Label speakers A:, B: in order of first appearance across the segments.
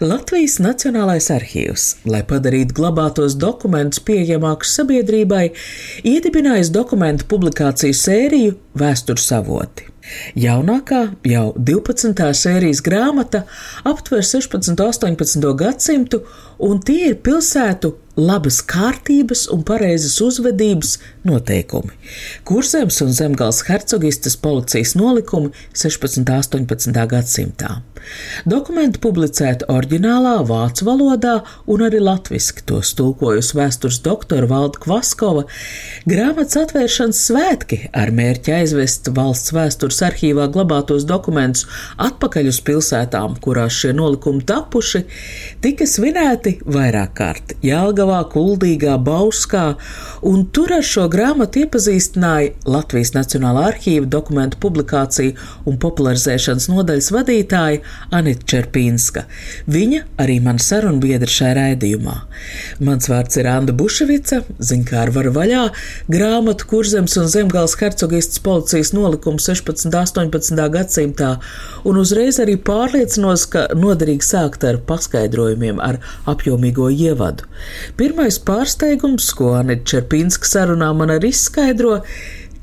A: Latvijas Nacionālais arhīvs, lai padarītu glabātos dokumentus pieejamākus sabiedrībai, iedibinājis dokumentu publikāciju sēriju Vēstures avoti. Jaunākā, jau 12. sērijas grāmata aptver 16. un 18. gadsimtu, un tie ir pilsētu labas kārtības un pareizas uzvedības noteikumi. Kurzems un zemgals hercogistas policijas nolikumi 16. un 18. gadsimtā. Dokumenti publicēti oriģinālā vācu valodā un arī latviski tos tulkojusi vēstures doktora Valda Kvaskova. Grāmatas atvēršanas svētki ar mērķi aizvest valsts vēstures arhīvā glabātos dokumentus atpakaļ uz pilsētām, kurās šie nolikumi tapuši, tika svinēti vairāk kārt - Jālgavā, Kuldīgā, Bauskā, un tur ar šo grāmatu iepazīstināja Latvijas Nacionālā arhīva dokumentu publikāciju un popularizēšanas nodaļas vadītāja Anita Čerpīnska. Viņa arī man sarunbiedra šajā raidījumā. Mans vārds ir Anna Buševica, ziņkāra var vaļā, grāmatu kurzems un zemgals hercogistas policijas nolikums 16. un 18. gadsimtā, un uzreiz arī pārliecinos, ka noderīgi sākt ar paskaidrojumiem, ar apjomīgo ievadu. Pirmais pārsteigums, ko Anita Čerpīnska sarunā man arī izskaidro,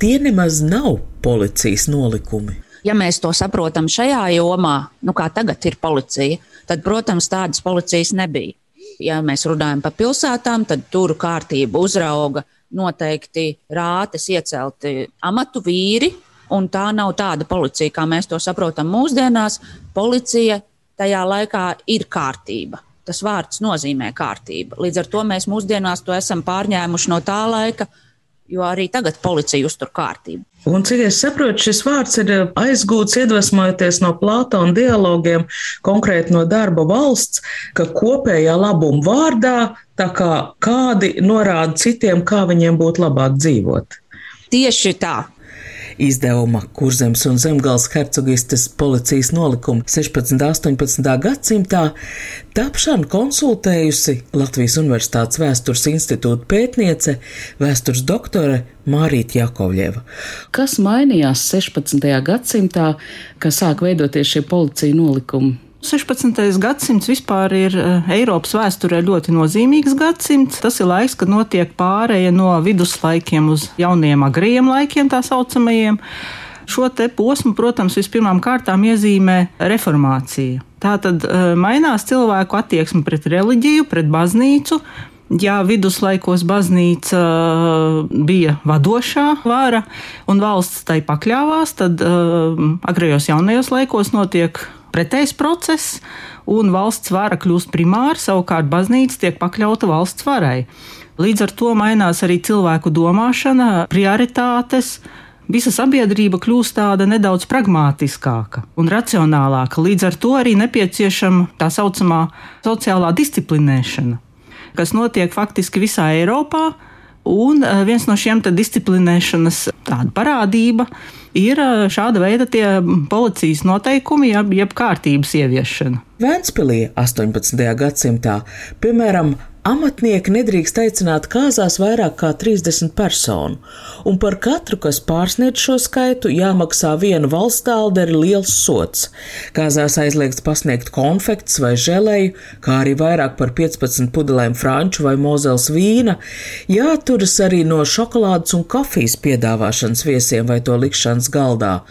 A: tie nemaz nav policijas nolikumi.
B: Ja mēs to saprotam šajā jomā, nu kā tagad ir policija, tad, protams, tādas policijas nebija. Ja mēs runājam par pilsētām, tad tur kārtību uzrauga noteikti rātes iecelti amatu vīri, un tā nav tāda policija, kā mēs to saprotam mūsdienās. Policija tajā laikā ir kārtība. Tas vārds nozīmē kārtība. Līdz ar to mēs mūsdienās to esam pārņēmuši no tā laika, jo arī tagad policija uztur kārtību.
A: Un, cik es saprotu, šis vārds ir aizgūts iedvesmojoties no Plātona dialogiem, konkrēti no darba valsts, ka kopējā labuma vārdā tā kā kādi norāda citiem, kā viņiem būtu labāk dzīvot.
B: Tieši tā.
A: Izdevuma Kurzems un Zemgals hercogistes policijas nolikuma 16. un 18. gadsimtā tapšanu konsultējusi Latvijas Universitātes vēstures institūta pētniece, vēstures doktore Mārīta Jakovļeva.
C: Kas mainījās 16. gadsimtā, kad sāk veidoties šie policija nolikumi?
D: 16. gadsimts vispār ir Eiropas vēsturē ļoti nozīmīgs gadsimts. Tas ir laiks, kad notiek pāreja no viduslaikiem uz jauniem agriem laikiem, tā saucamajiem. Šo te posmu, protams, vispirmām kārtām iezīmē reformācija. Tā tad mainās cilvēku attieksme pret reliģiju, pret baznīcu. Ja viduslaikos baznīca bija vadošā vara un valsts tai pakļāvās, tad agrējos jaunajos laikos notiek pretējs process, un valsts vara kļūst primāra, savukārt baznīca tiek pakļauta valsts varai. Līdz ar to mainās arī cilvēku domāšana, prioritātes. Visa sabiedrība kļūst tāda nedaudz pragmatiskāka un racionālāka. Līdz ar to arī nepieciešama tā saucamā sociālā disciplinēšana, kas notiek faktiski visā Eiropā. Un viens no šiem disciplinēšanas parādība ir šāda veida policijas noteikumi, jeb, jeb kārtības ieviešana.
A: Vēnspilī 18. gadsimtā, piemēram, Amatnieki nedrīkst aicināt kāzās vairāk kā 30 personu, un par katru, kas pārsniedz šo skaitu, jāmaksā viena valsts tālderi liels sots. Kāzās aizliegts pasniegt konfekts vai želeju, kā arī vairāk par 15 pudelēm franču vai mozels vīna, jāturas arī no šokolādes un kafijas piedāvāšanas viesiem vai to likšanas galdā.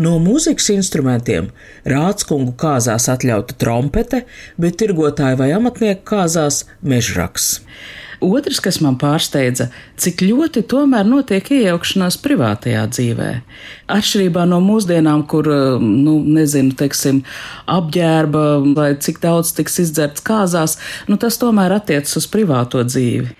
A: No mūzikas instrumentiem rādskungu kāzās atļauta trompete, bet tirgotāju vai amatnieku kāzās meža mežraks.
C: Otrs, kas man pārsteidza, cik ļoti tomēr notiek iejaukšanās privātajā dzīvē. Atšķirībā no mūsdienām, kur, nu, nezinu, teiksim, apģērba vai cik daudz tiks izdzerts kāzās, nu, tas tomēr attiecas uz privāto dzīvi.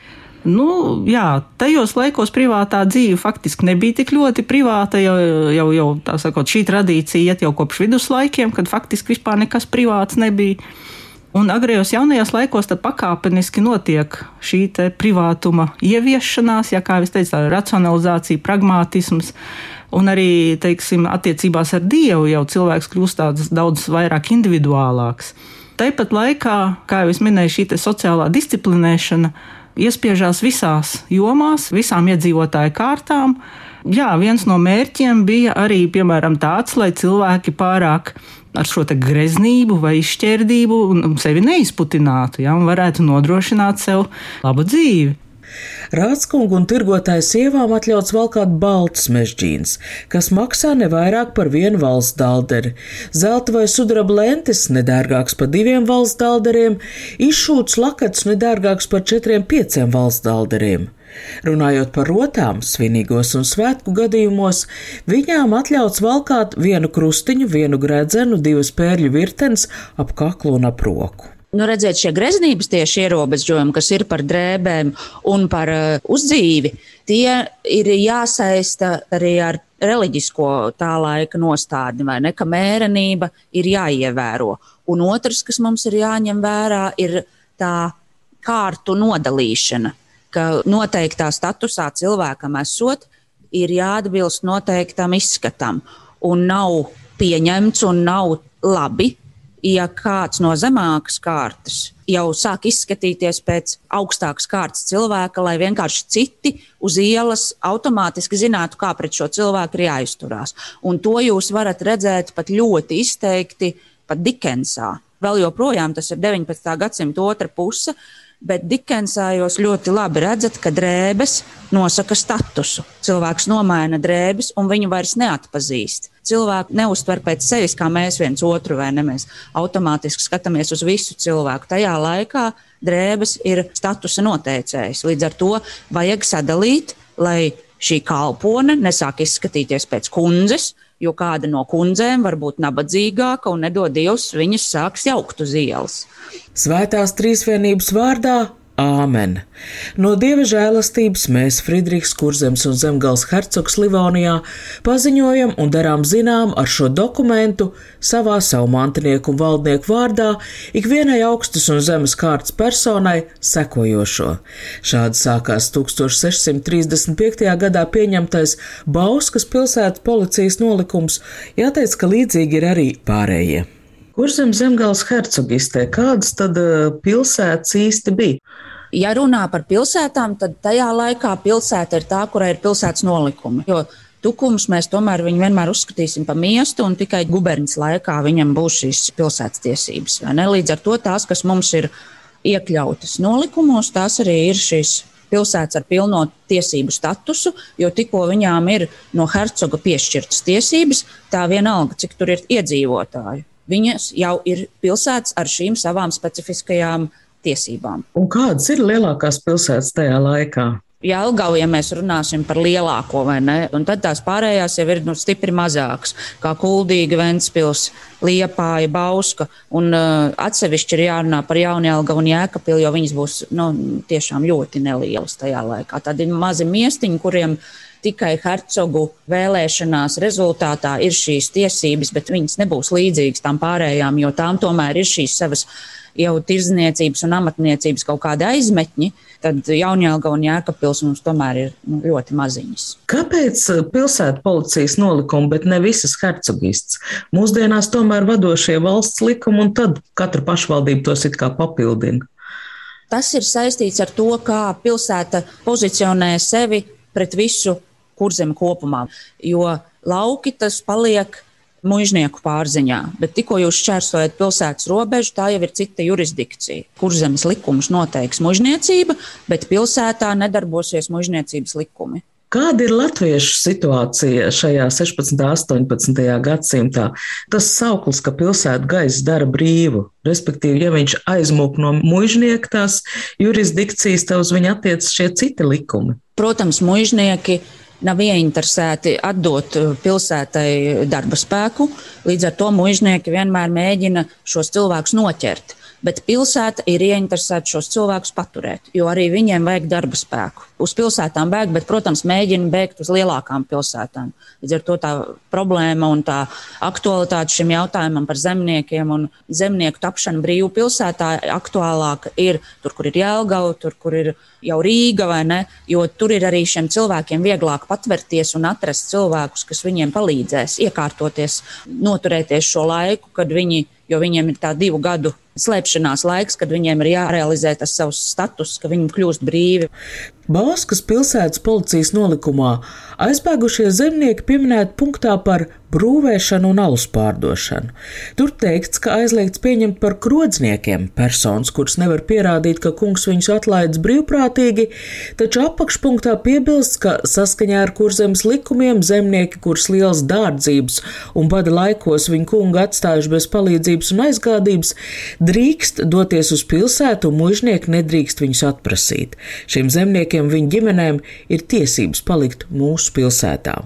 D: Nu, jā, tajos laikos privātā dzīve faktiski nebija tik ļoti privāta. Jau, jau, jau sakot, šī tradīcija iet jau kopš viduslaikiem, kad faktiski vispār nekas privāts nebija. Un agrējos jaunajos laikos pakāpeniski notiek šī privātuma ieviešanās, ja kā jau teicu, tā racionalizācija, pragmātisms. Un arī, teiksim, attiecībās ar Dievu jau cilvēks kļūst daudz vairāk individuālāks. Tāpat laikā, kā jau minēju, šī sociālā disciplinēšana iespiežās visās jomās, visām iedzīvotāju kārtām. Jā, viens no mērķiem bija arī, piemēram, tāds, lai cilvēki pārāk ar šo greznību vai izšķērdību sevi neizputinātu, ja, un varētu nodrošināt sev labu dzīvi.
A: Rādskungu un tirgotāju sievām atļauts valkāt balts mežģīns, kas maksā ne vairāk par vienu valsts dalderi. Zelta vai sudraba lentes nedārgāks par diviem valsts dalderiem, izšūts lakats nedārgāks par četriem pieciem valsts dalderiem. Runājot par rotām, svinīgos un svētku gadījumos, viņām atļauts valkāt vienu krustiņu, vienu gredzenu, divas pērļu virtenes ap kaklu un ap roku.
B: Nu, redziet, šie greznības tieši ierobežojumi, kas ir par drēbēm un par uh, uzdzīvi, tie ir jāsaista arī ar reliģisko tā laika nostādni, vai ne, ka mērenība ir jāievēro. Un otrs, kas mums ir jāņem vērā, ir tā kārtu nodalīšana ka noteiktā statusā cilvēkam esot, ir jāatbilst noteiktam izskatam. Un nav pieņemts un nav labi, ja kāds no zemākas kārtas jau sāk izskatīties pēc augstākas kārtas cilvēka, lai vienkārši citi uz ielas automātiski zinātu, kā pret šo cilvēku ir jāizturās. Un to jūs varat redzēt pat ļoti izteikti, pat Dikensā. Vēl joprojām tas ir 19. gadsimta otra puse, Bet Dikensā jūs ļoti labi redzat, ka drēbes nosaka statusu. Cilvēks nomaina drēbes, un viņu vairs neatpazīst. Cilvēku neuztver pēc sevis, kā mēs viens otru, vai ne? Mēs automātiski skatāmies uz visu cilvēku. Tajā laikā drēbes ir statusa noteicējs. Līdz ar to vajag sadalīt, lai šī kalpone nesāk izskatīties pēc kundzes, jo kāda no kundzēm var būt nabadzīgāka un nedod Dievs, viņas sāks jaukt uz ielas.
A: Svētās trīsvienības vārdā Āmen! No dieva žēlastības mēs, Friedrichs Kurzems un Zemgals hercogs Livonijā, paziņojam un darām zinām ar šo dokumentu savā savu mantinieku un valdnieku vārdā ikvienai augstas un zemes kārtas personai sekojošo. Šādi sākās 1635. gadā pieņemtais Bauskas pilsētas policijas nolikums, jāteic, ka līdzīgi ir arī pārējie.
C: Kur zem zemgāles hercogistē, kādas tad eh, pilsētas īsti bija?
B: Ja runā par pilsētām, tad tajā laikā pilsēta ir tā, kurai ir pilsētas nolikumi. Jo Tukums mēs tomēr viņu vienmēr uzskatīsim par miestu, un tikai guberņas laikā viņam būs šīs pilsētas tiesības. Līdz ar to tās, kas mums ir iekļautas nolikumos, tās arī ir šīs pilsētas ar pilno tiesību statusu, jo tikko viņām ir no hercoga piešķirtas tiesības, tā vienalga, cik tur ir iedzīvotāju viņas jau ir pilsētas ar šīm savām specifiskajām tiesībām.
C: Un kādas ir lielākās pilsētas tajā laikā?
B: Jēlgau, ja mēs runāsim par lielāko, vai ne, un tad tās pārējās jau ir nu, stipri mazākas, kā Kuldīga, Ventspils, Liepāja, Bauska, un uh, atsevišķi ir jārunā par Jaunjēlga un Jēkapili, jo viņas būs, nu, tiešām ļoti nelielas tajā laikā. Tad ir mazi miestiņi, kuriem tikai hercogu vēlēšanās rezultātā ir šīs tiesības, bet viņas nebūs līdzīgas tām pārējām, jo tām tomēr ir šīs savas jau tirzniecības un amatniecības kaut kādi aizmetņi, tad Jaunjēlga un Jēkabpils mums tomēr ir nu, ļoti maziņas.
C: Kāpēc uh, pilsētu policijas nolikumi, bet ne visas hercogists? Mūsdienās tomēr vadošie valsts likumi un tad katra pašvaldība tos it kā papildina.
B: Tas ir saistīts ar to, kā pilsēta pozicionē sevi pret visu kurzem kopumā. Jo lauki tas paliek mužnieku pārziņā, bet tikko jūs šķērsojat pilsētas robežu, tā jau ir cita jurisdikcija. Kurzemes likums noteiks mužniecība, bet pilsētā nedarbosies mužniecības likumi.
C: Kāda ir latviešu situācija šajā 16. un 18. gadsimtā? Tas sauklis, ka pilsēta gaisa dara brīvu, respektīvi, ja viņš aizmūk no mužnieka tās jurisdikcijas, tad uz viņu attiecas šie citi likumi.
B: Protams, mužnieki nav ieinteresēti atdot uh, pilsētai darba spēku. Līdz ar to mužnieki vienmēr mēģina šos cilvēkus noķert. Bet pilsēta ir ieinteresēta šos cilvēkus paturēt, jo arī viņiem vajag darba spēku. Uz pilsētām bēg, bet, protams, mēģina bēgt uz lielākām pilsētām. Līdz ar to tā problēma un tā aktualitāte šim jautājumam par zemniekiem un zemnieku tapšanu brīvu pilsētā aktuālāka ir tur, kur ir Jēlgava, tur, kur ir jau Rīga vai ne, jo tur ir arī šiem cilvēkiem vieglāk patverties un atrast cilvēkus, kas viņiem palīdzēs iekārtoties, noturēties šo laiku, kad viņi jo viņiem ir tā divu gadu slēpšanās laiks, kad viņiem ir jārealizē tas savs status, ka viņi kļūst brīvi.
A: Bauskas pilsētas policijas nolikumā aizbēgušie zemnieki pieminēti punktā par brūvēšanu un alus pārdošanu. Tur teikts, ka aizliegts pieņemt par krodzniekiem personas, kuras nevar pierādīt, ka kungs viņus atlaidis brīvprātīgi, taču apakšpunktā piebilst, ka saskaņā ar kurzemes likumiem zemnieki, kurus liels dārdzības un bada laikos viņu kungu atstājuši bez palīdzības un aizgādības, drīkst doties uz pilsētu un mužnieki nedrīkst viņus atprasīt. Šiem zemniekiem viņu ģimenēm ir tiesības palikt mūsu pilsētā.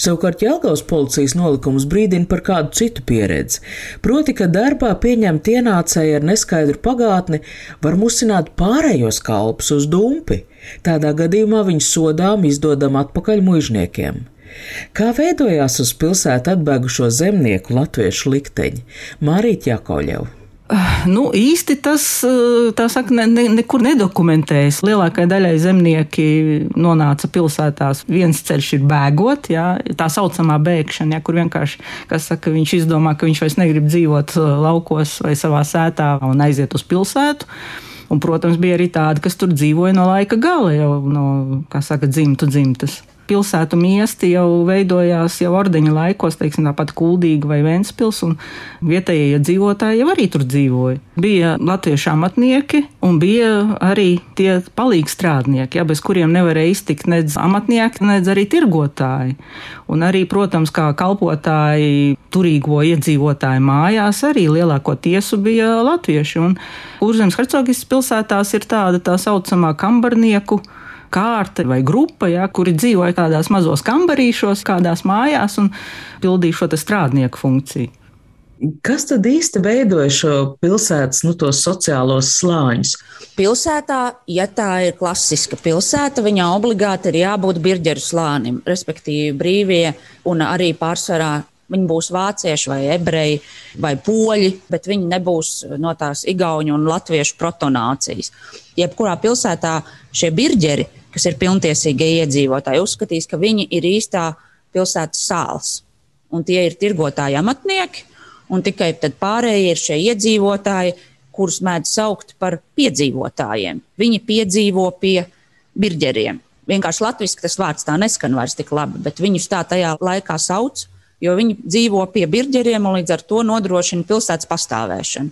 A: Savukārt Jelgavas policijas nolikums brīdina par kādu citu pieredzi. Proti, ka darbā pieņemt ienācēji ar neskaidru pagātni var musināt pārējos kalpus uz dumpi. Tādā gadījumā viņus sodām izdodam atpakaļ mužniekiem. Kā veidojās uz pilsētu atbēgušo zemnieku latviešu likteņi? Mārīt Jakoļeva.
D: Nu, īsti tas saka, ne, ne, nekur nedokumentējas. Lielākajai daļai zemnieki nonāca pilsētās. Viens ceļš ir bēgot, jā, tā saucamā bēgšana, jā, kur vienkārši saka, viņš izdomā, ka viņš vairs negrib dzīvot laukos vai savā sētā un aiziet uz pilsētu. Un, protams, bija arī tādi, kas tur dzīvoja no laika gala, jau no, kā saka, dzimtu dzimtas pilsētu miesti jau veidojās jau ordeņa laikos, teiksim, tāpat Kuldīga vai Ventspils, un vietējie dzīvotāji jau arī tur dzīvoja. Bija latviešu amatnieki un bija arī tie palīgi strādnieki, ja, bez kuriem nevarēja iztikt nedz amatnieki, nedz arī tirgotāji. Un arī, protams, kā kalpotāji turīgo iedzīvotāju mājās, arī lielāko tiesu bija latvieši. Un Kurzemes hercogistas pilsētās ir tāda tā saucamā kambarnieku kārta vai grupa, ja, kuri dzīvoja kādās mazos kambarīšos, kādās mājās un pildīja šo strādnieku funkciju.
A: Kas tad īsti veidoja šo pilsētas nu, sociālos slāņus?
B: Pilsētā, ja tā ir klasiska pilsēta, viņā obligāti ir jābūt birģeru slānim, respektīvi brīvie un arī pārsvarā Viņi būs vācieši vai ebreji vai poļi, bet viņi nebūs no tās igauņu un latviešu protonācijas. Jebkurā pilsētā šie birģeri kas ir pilntiesīgie iedzīvotāji, uzskatīs, ka viņi ir īstā pilsētas sāls. Un tie ir tirgotāji amatnieki, un tikai pārējie ir šie iedzīvotāji, kurus mēdz saukt par piedzīvotājiem. Viņi piedzīvo pie birģeriem. Vienkārši latviešu tas vārds tā neskan vairs tik labi, bet viņus tā tajā laikā sauc jo viņi dzīvo pie birģeriem un līdz ar to nodrošina pilsētas pastāvēšanu.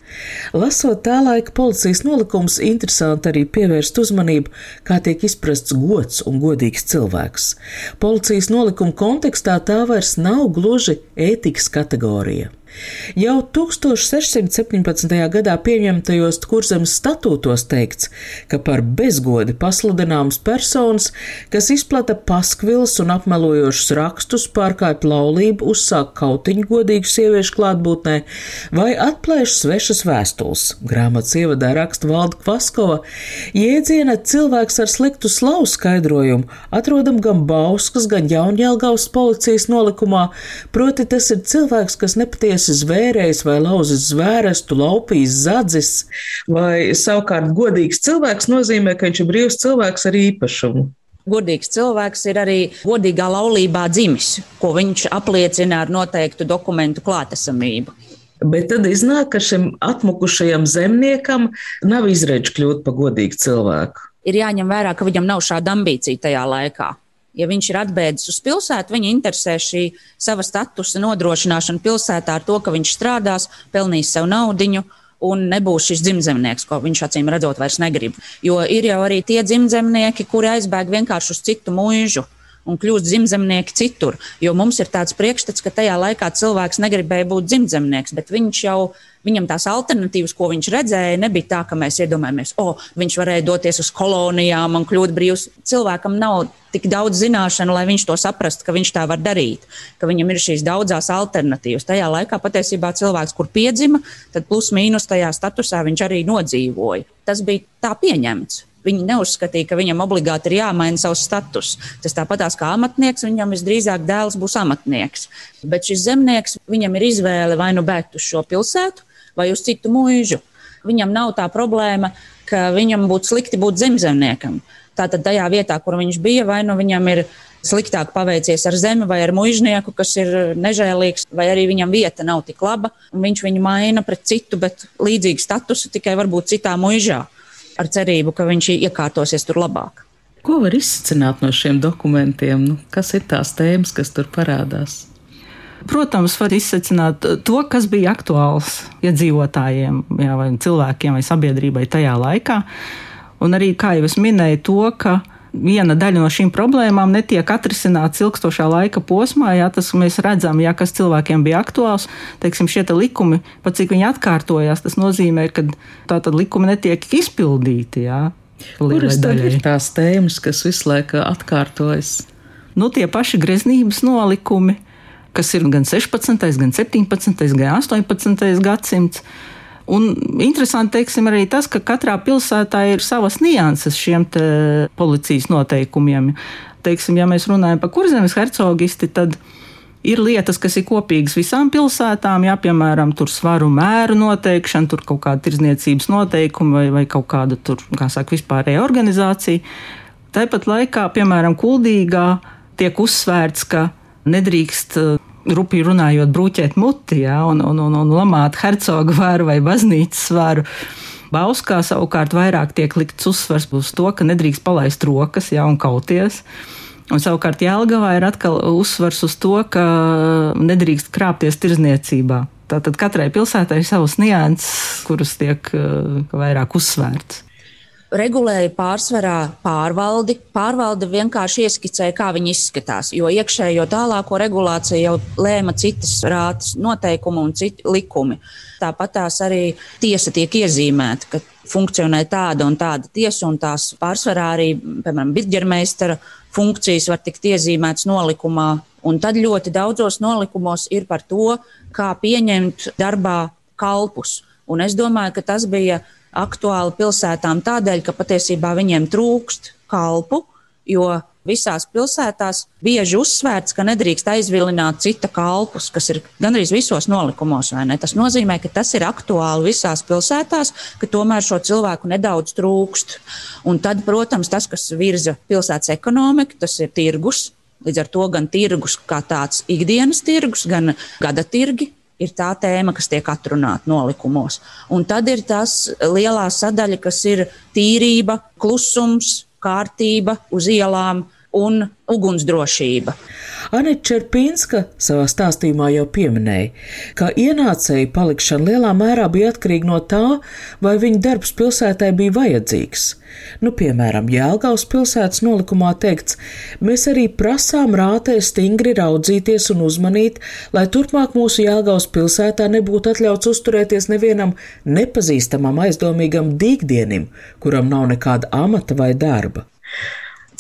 A: Lasot tā laika policijas nolikums, interesanti arī pievērst uzmanību, kā tiek izprasts gods un godīgs cilvēks. Policijas nolikuma kontekstā tā vairs nav gluži ētikas kategorija. Jau 1617. gadā pieņemtajos kurzemes statūtos teikts, ka par bezgodi pasludināms personas, kas izplata paskvils un apmelojošus rakstus, pārkāpj laulību, uzsāk kautiņu godīgu sieviešu klātbūtnē vai atplēš svešas vēstules. Grāmatas ievadā raksta Valda Kvaskova, jēdziena cilvēks ar sliktu slavu skaidrojumu atrodam gan Bauskas, gan Jaunjēlgavas policijas nolikumā, proti tas ir cilvēks, kas nepatiesi esi zvērējis vai lauzis zvērestu, laupījis zadzis, vai savukārt godīgs cilvēks nozīmē, ka viņš ir brīvs cilvēks ar īpašumu.
B: Godīgs cilvēks ir arī godīgā laulībā dzimis, ko viņš apliecina ar noteiktu dokumentu klātesamību.
A: Bet tad iznāk, ka šim atmukušajam zemniekam nav izredz kļūt par godīgu cilvēku.
B: Ir jāņem vērā, ka viņam nav šāda ambīcija tajā laikā. Ja viņš ir atbēdzis uz pilsētu, viņa interesē šī sava statusa nodrošināšana pilsētā ar to, ka viņš strādās, pelnīs sev naudiņu un nebūs šis dzimzemnieks, ko viņš acīm redzot vairs negrib. Jo ir jau arī tie dzimzemnieki, kuri aizbēg vienkārši uz citu mūžu. Un kļūst dzimzemnieki citur. Jo mums ir tāds priekšstats, ka tajā laikā cilvēks negribēja būt dzimzemnieks, bet viņš jau, viņam tās alternatīvas, ko viņš redzēja, nebija tā, ka mēs iedomājamies, o, oh, viņš varēja doties uz kolonijām un kļūt brīvs. Cilvēkam nav tik daudz zināšanu, lai viņš to saprastu, ka viņš tā var darīt, ka viņam ir šīs daudzās alternatīvas. Tajā laikā patiesībā cilvēks, kur piedzima, tad plus mīnus tajā statusā viņš arī nodzīvoja. Tas bija tā pieņemts. Viņi neuzskatīja, ka viņam obligāti ir jāmaina savs status. Tas tāpatās kā amatnieks, viņam visdrīzāk dēls būs amatnieks. Bet šis zemnieks, viņam ir izvēle vai nu bēgt uz šo pilsētu, vai uz citu mūžu. Viņam nav tā problēma, ka viņam būtu slikti būt zemzemniekam. Tātad tajā vietā, kur viņš bija, vai nu viņam ir sliktāk paveicies ar zemi vai ar mužnieku, kas ir nežēlīgs, vai arī viņam vieta nav tik laba, viņš viņu maina pret citu, bet līdzīgu statusu tikai varbūt citā mužā ar cerību, ka viņš iekārtosies tur labāk.
C: Ko var izsacināt no šiem dokumentiem? Nu, kas ir tās tēmas, kas tur parādās?
D: Protams, var izsacināt to, kas bija aktuāls iedzīvotājiem, jā, vai cilvēkiem, vai sabiedrībai tajā laikā. Un arī, kā jau es minēju, to, ka viena daļa no šīm problēmām netiek atrisināts ilgstošā laika posmā. Jā, tas mēs redzam, ja kas cilvēkiem bija aktuāls, teiksim, šie te likumi, pat cik viņi atkārtojās, tas nozīmē, ka tā tad likumi netiek izpildīti. Jā.
C: Kuras tad ir tās tēmas, kas visu laiku atkārtojas?
D: Nu, tie paši greznības nolikumi, kas ir gan 16., gan 17., gan 18. gadsimts. Un interesanti teiksim, arī tas, ka katrā pilsētā ir savas nianses šiem policijas noteikumiem. Teiksim, ja mēs runājam par kurzemes hercogisti, tad ir lietas, kas ir kopīgas visām pilsētām, jā, piemēram, tur svaru mēru noteikšana, tur kaut kāda tirzniecības noteikuma vai, vai kaut kāda tur, kā saka, vispārēja organizācija. Tāpat laikā, piemēram, Kuldīgā tiek uzsvērts, ka nedrīkst rupji runājot, brūķēt muti ja, un, un, un, un lamāt hercoga varu vai baznīcas varu. Bauskā savukārt vairāk tiek likts uzsvars uz to, ka nedrīkst palaist rokas ja, un kauties. Un savukārt Jēlgavā ir atkal uzsvars uz to, ka nedrīkst krāpties tirzniecībā. Tātad katrai pilsētai ir savas nianses, kuras tiek uh, vairāk uzsvērtas
B: regulēja pārsvarā pārvaldi. Pārvalde vienkārši ieskicēja, kā viņi izskatās, jo iekšējo tālāko regulāciju jau lēma citas rātas noteikumi un citi likumi. Tāpat tās arī tiesa tiek iezīmēta, ka funkcionē tāda un tāda tiesa, un tās pārsvarā arī, piemēram, bitģermeistara funkcijas var tikt iezīmētas nolikumā. Un tad ļoti daudzos nolikumos ir par to, kā pieņemt darbā kalpus. Un es domāju, ka tas bija aktuāli pilsētām tādēļ, ka patiesībā viņiem trūkst kalpu, jo visās pilsētās bieži uzsvērts, ka nedrīkst aizvilināt cita kalpus, kas ir gandrīz visos nolikumos. Tas nozīmē, ka tas ir aktuāli visās pilsētās, ka tomēr šo cilvēku nedaudz trūkst. Un tad, protams, tas, kas virza pilsētas ekonomiku, tas ir tirgus. Līdz ar to gan tirgus kā tāds ikdienas tirgus, gan gada tirgi, ir tā tēma, kas tiek atrunāta nolikumos. Un tad ir tas lielā sadaļa, kas ir tīrība, klusums, kārtība uz ielām un ugunsdrošība.
A: Anita Čerpīnska savā stāstījumā jau pieminēja, ka ienācēju palikšana lielā mērā bija atkarīga no tā, vai viņa darbs pilsētai bija vajadzīgs. Nu, piemēram, Jēlgavas pilsētas nolikumā teikts, mēs arī prasām rātē stingri raudzīties un uzmanīt, lai turpmāk mūsu Jēlgavas pilsētā nebūtu atļauts uzturēties nevienam nepazīstamam aizdomīgam dīgdienim, kuram nav nekāda amata vai darba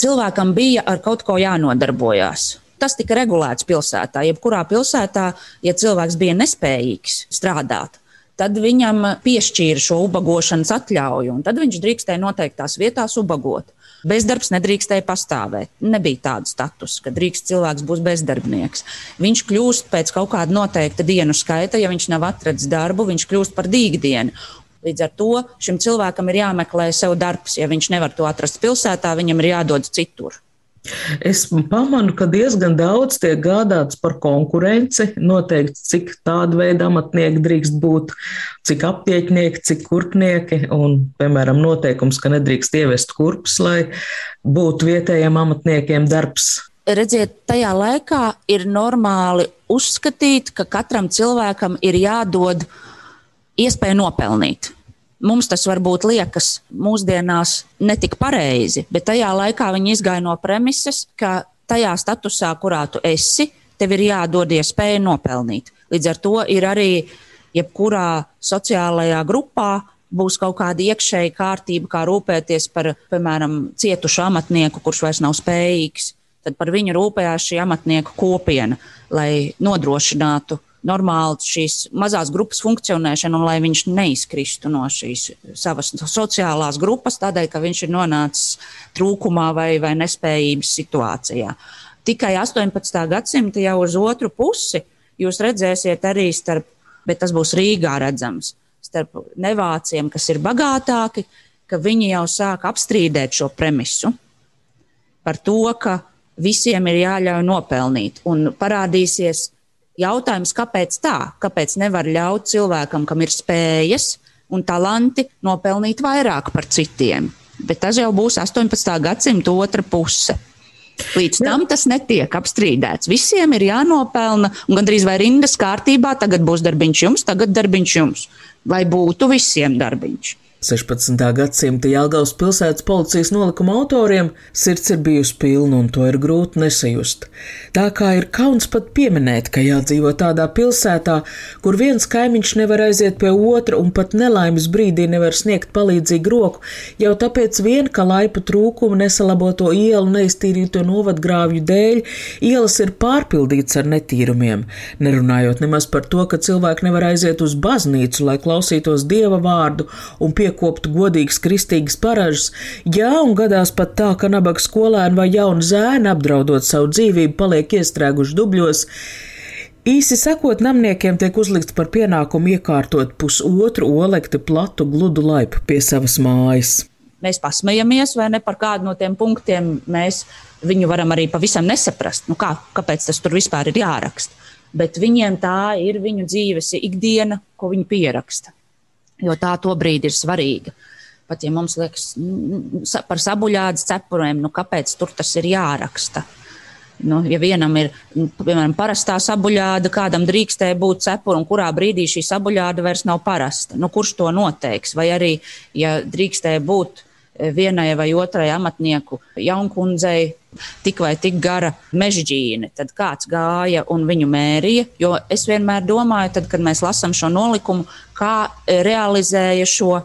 B: cilvēkam bija ar kaut ko jānodarbojas. Tas tika regulēts pilsētā. Jebkurā pilsētā, ja cilvēks bija nespējīgs strādāt, tad viņam piešķīra šo ubagošanas atļauju, un tad viņš drīkstēja noteiktās vietās ubagot. Bezdarbs nedrīkstēja pastāvēt. Nebija tāda status, ka drīkst cilvēks būs bezdarbnieks. Viņš kļūst pēc kaut kāda noteikta dienu skaita, ja viņš nav atradzis darbu, viņš kļūst par dīgdienu. Līdz ar to šim cilvēkam ir jāmeklē sev darbs. Ja viņš nevar to atrast pilsētā, viņam ir jādodas citur.
C: Es pamanu, ka diezgan daudz tiek gādāts par konkurenci. Noteikti, cik tāda veida amatnieki drīkst būt, cik aptieknieki, cik kurpnieki. Un, piemēram, noteikums, ka nedrīkst ievest kurpes, lai būtu vietējiem amatniekiem darbs.
B: Redziet, tajā laikā ir normāli uzskatīt, ka katram cilvēkam ir jādod iespēja nopelnīt. Mums tas varbūt liekas mūsdienās netik pareizi, bet tajā laikā viņi izgāja no premises, ka tajā statusā, kurā tu esi, tev ir jādod iespēja nopelnīt. Līdz ar to ir arī jebkurā sociālajā grupā būs kaut kāda iekšēja kārtība, kā rūpēties par, piemēram, cietušu amatnieku, kurš vairs nav spējīgs. Tad par viņu rūpējās šī amatnieku kopiena, lai nodrošinātu normāli šīs mazās grupas funkcionēšanu un lai viņš neizkristu no šīs savas sociālās grupas, tādēļ, ka viņš ir nonācis trūkumā vai, vai nespējības situācijā. Tikai 18. gadsimta jau uz otru pusi jūs redzēsiet arī starp, bet tas būs Rīgā redzams, starp nevāciem, kas ir bagātāki, ka viņi jau sāk apstrīdēt šo premisu par to, ka visiem ir jāļauj nopelnīt un parādīsies Jautājums, kāpēc tā? Kāpēc nevar ļaut cilvēkam, kam ir spējas un talanti, nopelnīt vairāk par citiem? Bet tas jau būs 18. gadsimta otra puse. Līdz tam tas netiek apstrīdēts. Visiem ir jānopelna, un gandrīz vai rindas kārtībā tagad būs darbiņš jums, tagad darbiņš jums. Vai būtu visiem darbiņš?
A: 16. gadsimta Jālgaus pilsētas policijas nolikuma autoriem sirds ir bijusi pilna un to ir grūti nesajust. Tā kā ir kauns pat pieminēt, ka jādzīvo tādā pilsētā, kur viens kaimiņš nevar aiziet pie otra un pat nelaimes brīdī nevar sniegt palīdzīgu roku, jau tāpēc vien, ka laipu trūkumu nesalaboto ielu neiztīrīto novadgrāvju dēļ, ielas ir pārpildīts ar netīrumiem, nerunājot nemaz par to, ka cilvēki nevar aiziet uz baznīcu, lai klausītos dieva vārdu un pie iekoptu godīgas kristīgas paražas, jā, un gadās pat tā, ka nabaga skolēni vai jauni zēni apdraudot savu dzīvību paliek iestrēguši dubļos. Īsi sakot, namniekiem tiek uzlikts par pienākumu iekārtot pusotru olekti platu gludu laipu pie savas mājas.
B: Mēs pasmējamies, vai ne par kādu no tiem punktiem mēs viņu varam arī pavisam nesaprast. Nu kā, kāpēc tas tur vispār ir jāraksta? Bet viņiem tā ir viņu dzīves ikdiena, ko viņi pieraksta jo tā to brīdi ir svarīga. Pat ja mums liekas par sabuļādes cepuriem, nu kāpēc tur tas ir jāraksta? Nu, ja vienam ir, piemēram, parastā sabuļāda, kādam drīkstēja būt cepura, un kurā brīdī šī sabuļāda vairs nav parasta, nu, kurš to noteiks? Vai arī, ja drīkstēja būt vienai vai otrai amatnieku jaunkundzei tik vai tik gara mežģīne, tad kāds gāja un viņu mērīja. Jo es vienmēr domāju, tad, kad mēs lasām šo nolikumu, kā realizēja šo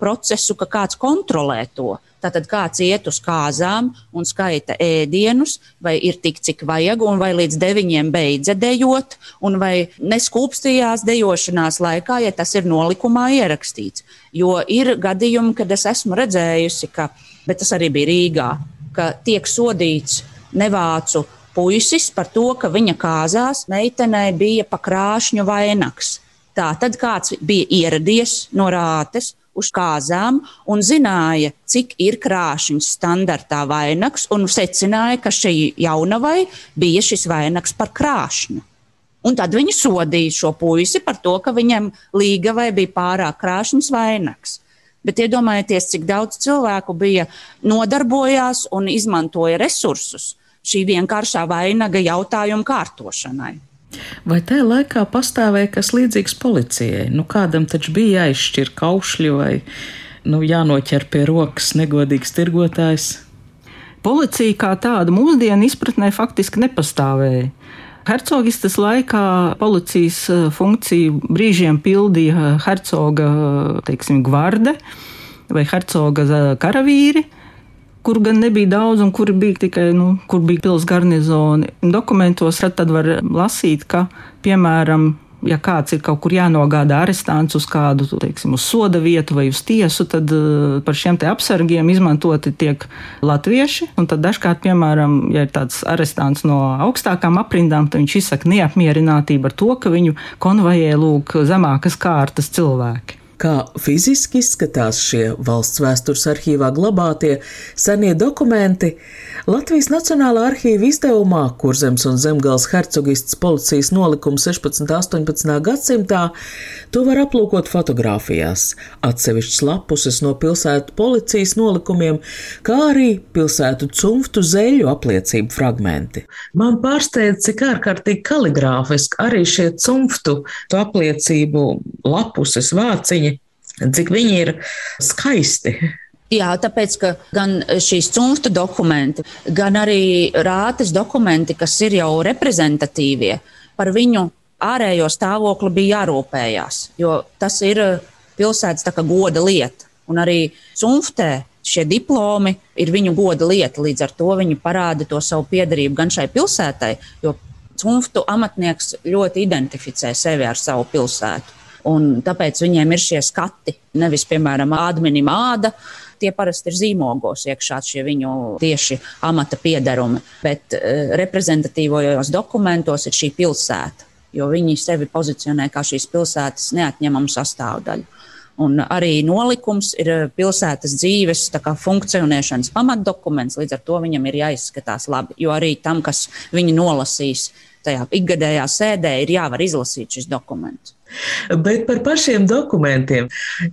B: procesu, ka kāds kontrolē to. Tātad kāds iet uz kāzām un skaita ēdienus, vai ir tik, cik vajag, un vai līdz deviņiem beidza dejot, un vai neskūpstījās dejošanās laikā, ja tas ir nolikumā ierakstīts. Jo ir gadījumi, kad es esmu redzējusi, ka, bet tas arī bija Rīgā, ka tiek sodīts nevācu puisis par to, ka viņa kāzās meitenei bija pakrāšņu vainags. Tā tad kāds bija ieradies no rātes uz kāzām un zināja, cik ir krāšņs standartā vainags, un secināja, ka šai jaunavai bija šis vainags par krāšņu. Un tad viņi sodīja šo puisi par to, ka viņam līgavai bija pārāk krāšņs vainags. Bet iedomājieties, cik daudz cilvēku bija nodarbojās un izmantoja resursus šī vienkāršā vainaga jautājuma kārtošanai.
C: Vai tajā laikā pastāvēja kas līdzīgs policijai? Nu, kādam taču bija jāizšķir kaušļi vai nu, jānoķer pie rokas negodīgs tirgotājs?
D: Policija kā tāda mūsdienu izpratnē faktiski nepastāvēja. Hercogistas laikā policijas eh, funkciju brīžiem pildīja hercoga teiksim, gvarde vai hercoga eh, karavīri kur gan nebija daudz, un kur bija tikai, nu, kur bija pilsētas garnizoni. Dokumentos tad var lasīt, ka, piemēram, ja kāds ir kaut kur jānogādā arestants uz kādu, teiksim, uz soda vietu vai uz tiesu, tad uh, par šiem te apsargiem izmantoti tiek latvieši. Un tad dažkārt, piemēram, ja ir tāds arestants no augstākām aprindām, tad viņš izsaka neapmierinātību ar to, ka viņu konvojē lūk zemākas kārtas cilvēki.
A: Kā fiziski izskatās šie valsts vēstures arhīvā glabātie senie dokumenti, Latvijas Nacionālā arhīva izdevumā Kurzems un Zemgals hercogists policijas nolikums 16. un 18. gadsimtā to var aplūkot fotografijās, atsevišķas lapuses no pilsētu policijas nolikumiem, kā arī pilsētu cumftu zeļu apliecību fragmenti.
C: Man pārsteidz, cik ārkārtīgi kaligrāfiski arī šie cumftu apliecību lapuses vāciņi cik viņi ir skaisti.
B: Jā, tāpēc, ka gan šīs cunfta dokumenti, gan arī rātes dokumenti, kas ir jau reprezentatīvie, par viņu ārējo stāvokli bija jārūpējās, jo tas ir pilsētas goda lieta. Un arī cunftē šie diplomi ir viņu goda lieta, līdz ar to viņi parāda to savu piedarību gan šai pilsētai, jo cunftu amatnieks ļoti identificē sevi ar savu pilsētu. Un tāpēc viņiem ir šie skati, nevis, piemēram, ādmenim āda, tie parasti ir zīmogos iekšā šie viņu tieši amata piedarumi, bet uh, reprezentatīvajos dokumentos ir šī pilsēta, jo viņi sevi pozicionē kā šīs pilsētas neatņemamu sastāvdaļu. Un arī nolikums ir pilsētas dzīves funkcionēšanas pamatdokuments, līdz ar to viņam ir jāizskatās labi. Jo arī tam, kas viņu nolasīs tajā ikgadējā sēdē, ir jāvar izlasīt šis dokuments.
A: Bet par pašiem dokumentiem.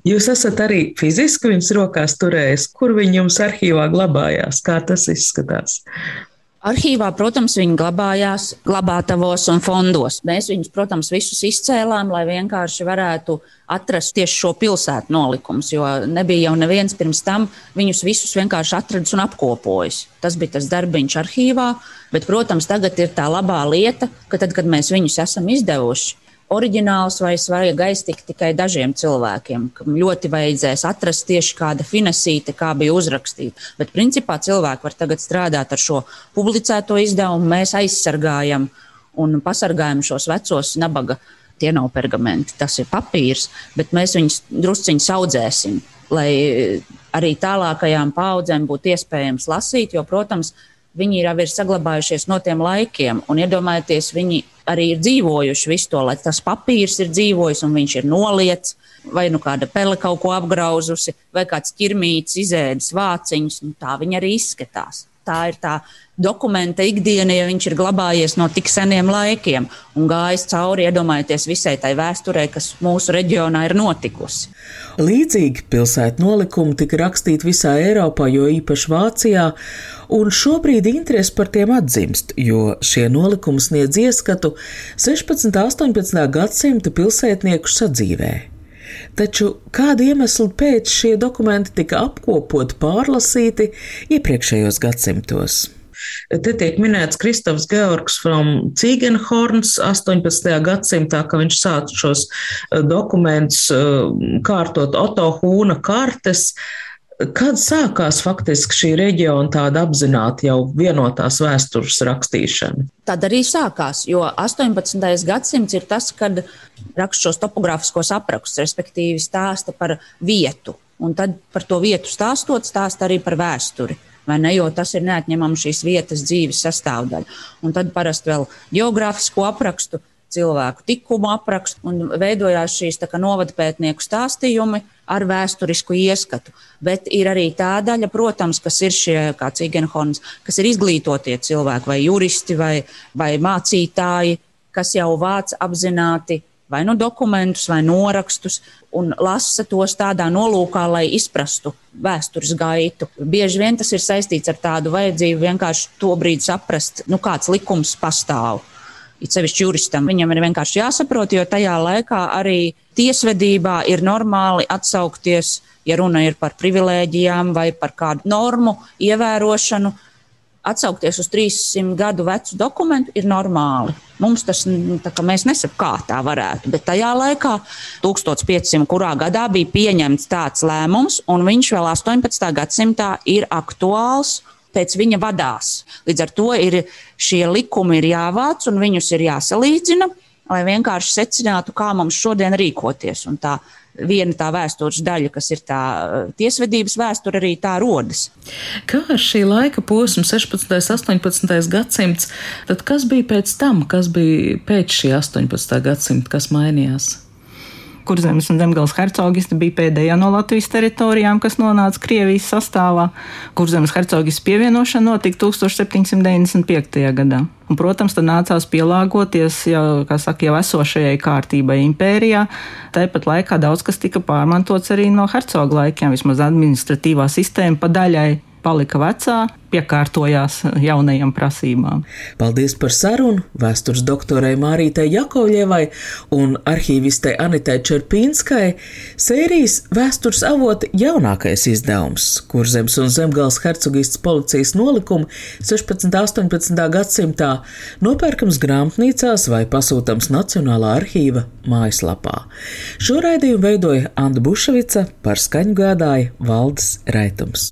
A: Jūs esat arī fiziski viņus rokās turējis, kur viņi jums arhīvā glabājās, kā tas izskatās?
B: Arhīvā, protams, viņi glabājās glabātavos un fondos. Mēs viņus, protams, visus izcēlām, lai vienkārši varētu atrast tieši šo pilsētu nolikumus, jo nebija jau neviens pirms tam viņus visus vienkārši atradis un apkopojis. Tas bija tas darbiņš arhīvā, bet, protams, tagad ir tā labā lieta, ka tad, kad mēs viņus esam izdevuši, oriģināls vai vajag aiztikt tikai dažiem cilvēkiem, kam ļoti vajadzēs atrast tieši kāda finesīte, kā bija uzrakstīta. Bet principā cilvēki var tagad strādāt ar šo publicēto izdevumu, mēs aizsargājam un pasargājam šos vecos nabaga. Tie nav pergamenti, tas ir papīrs, bet mēs viņus drusciņi audzēsim, lai arī tālākajām paudzēm būtu iespējams lasīt, jo, protams, viņi jau ir saglabājušies no tiem laikiem. Un iedomājieties, viņi arī ir dzīvojuši visu to, lai tas papīrs ir dzīvojis un viņš ir noliets, vai nu kāda pele kaut ko apgrauzusi, vai kāds ķirmītis izēdis vāciņus. Tā viņi arī izskatās. Tā ir tā dokumenta ikdiena, ja viņš ir glabājies no tik seniem laikiem un gājis cauri, iedomājieties, visai tai vēsturē, kas mūsu reģionā ir notikusi.
A: Līdzīgi pilsētu nolikumi tika rakstīti visā Eiropā, jo īpaši Vācijā, un šobrīd interesi par tiem atzimst, jo šie nolikumi sniedz ieskatu 16. un 18. gadsimta pilsētnieku sadzīvē. Taču kāda iemesla pēc šie dokumenti tika apkopoti, pārlasīti iepriekšējos gadsimtos? Te tiek minēts Kristofs Georgs from Cīgenhorns 18. gadsimtā, ka viņš sāca šos eh, dokumentus eh, kārtot Oto Hūna kartes. Kad sākās faktiski šī reģiona tāda apzināta jau vienotās vēstures rakstīšana?
B: Tad arī sākās, jo 18. gadsimts ir tas, kad raksta šos topogrāfiskos aprakstus, respektīvi stāsta par vietu. Un tad par to vietu stāstot, stāsta arī par vēsturi ne? Jo tas ir neatņemama šīs vietas dzīves sastāvdaļa. Un tad parasti vēl geogrāfisko aprakstu, cilvēku tikumu aprakstu, un veidojās šīs novadpētnieku stāstījumi ar vēsturisku ieskatu. Bet ir arī tā daļa, protams, kas ir šie, kā Cigenhorns, kas ir izglītotie cilvēki, vai juristi, vai, vai mācītāji, kas jau vāc apzināti vai nu dokumentus, vai norakstus, un lasa tos tādā nolūkā, lai izprastu vēstures gaitu. Bieži vien tas ir saistīts ar tādu vajadzību vienkārši to brīdi saprast, nu, kāds likums pastāv. It sevišķi juristam viņam ir vienkārši jāsaprot, jo tajā laikā arī tiesvedībā ir normāli atsaukties, ja runa ir par privilēģijām vai par kādu normu ievērošanu, atsaukties uz 300 gadu vecu dokumentu ir normāli. Mums tas mēs nesapām, kā tā varētu. Bet tajā laikā, 1500. kurā gadā bija pieņemts tāds lēmums, un viņš vēl 18. gadsimtā ir aktuāls. Pēc viņa vadās. Līdz ar to ir šie likumi ir jāvāc un viņus ir jāsalīdzina, lai vienkārši secinātu, kā mums šodien rīkoties. Un tā viena tā vēstures daļa, kas ir tā eh, tiesvedības vēsture, arī tā rodas.
C: Kā ar šī laika posmu, 16. un 18. gadsimts, tad kas bija pēc tam, kas bija pēc šī 18. gadsimta, kas mainījās?
D: Kurzemes un Zemgales hercogiste bija pēdējā no Latvijas teritorijām, kas nonāca Krievijas sastāvā. Kurzemes hercogistes pievienošana notika 1795. gadā. Un, protams, tad nācās pielāgoties jau, saka, jau esošajai kārtībai impērijā. Tāpat laikā daudz kas tika pārmantots arī no hercoga laikiem, vismaz administratīvā sistēma pa daļai palika vecā, piekārtojās jaunajām prasībām.
A: Paldies par sarunu vēstures doktorai Mārītai Jakovļevai un arhīvistei Anitai Čerpīnskai. Sērijas vēstures avota jaunākais izdevums, kur zemes un zemgals hercogists policijas nolikumi 16. un 18. gadsimtā nopērkams grāmatnīcās vai pasūtams Nacionālā arhīva mājaslapā. Šo raidījumu veidoja Anna Buševica, par skaņu gādāja Valdes Raitums.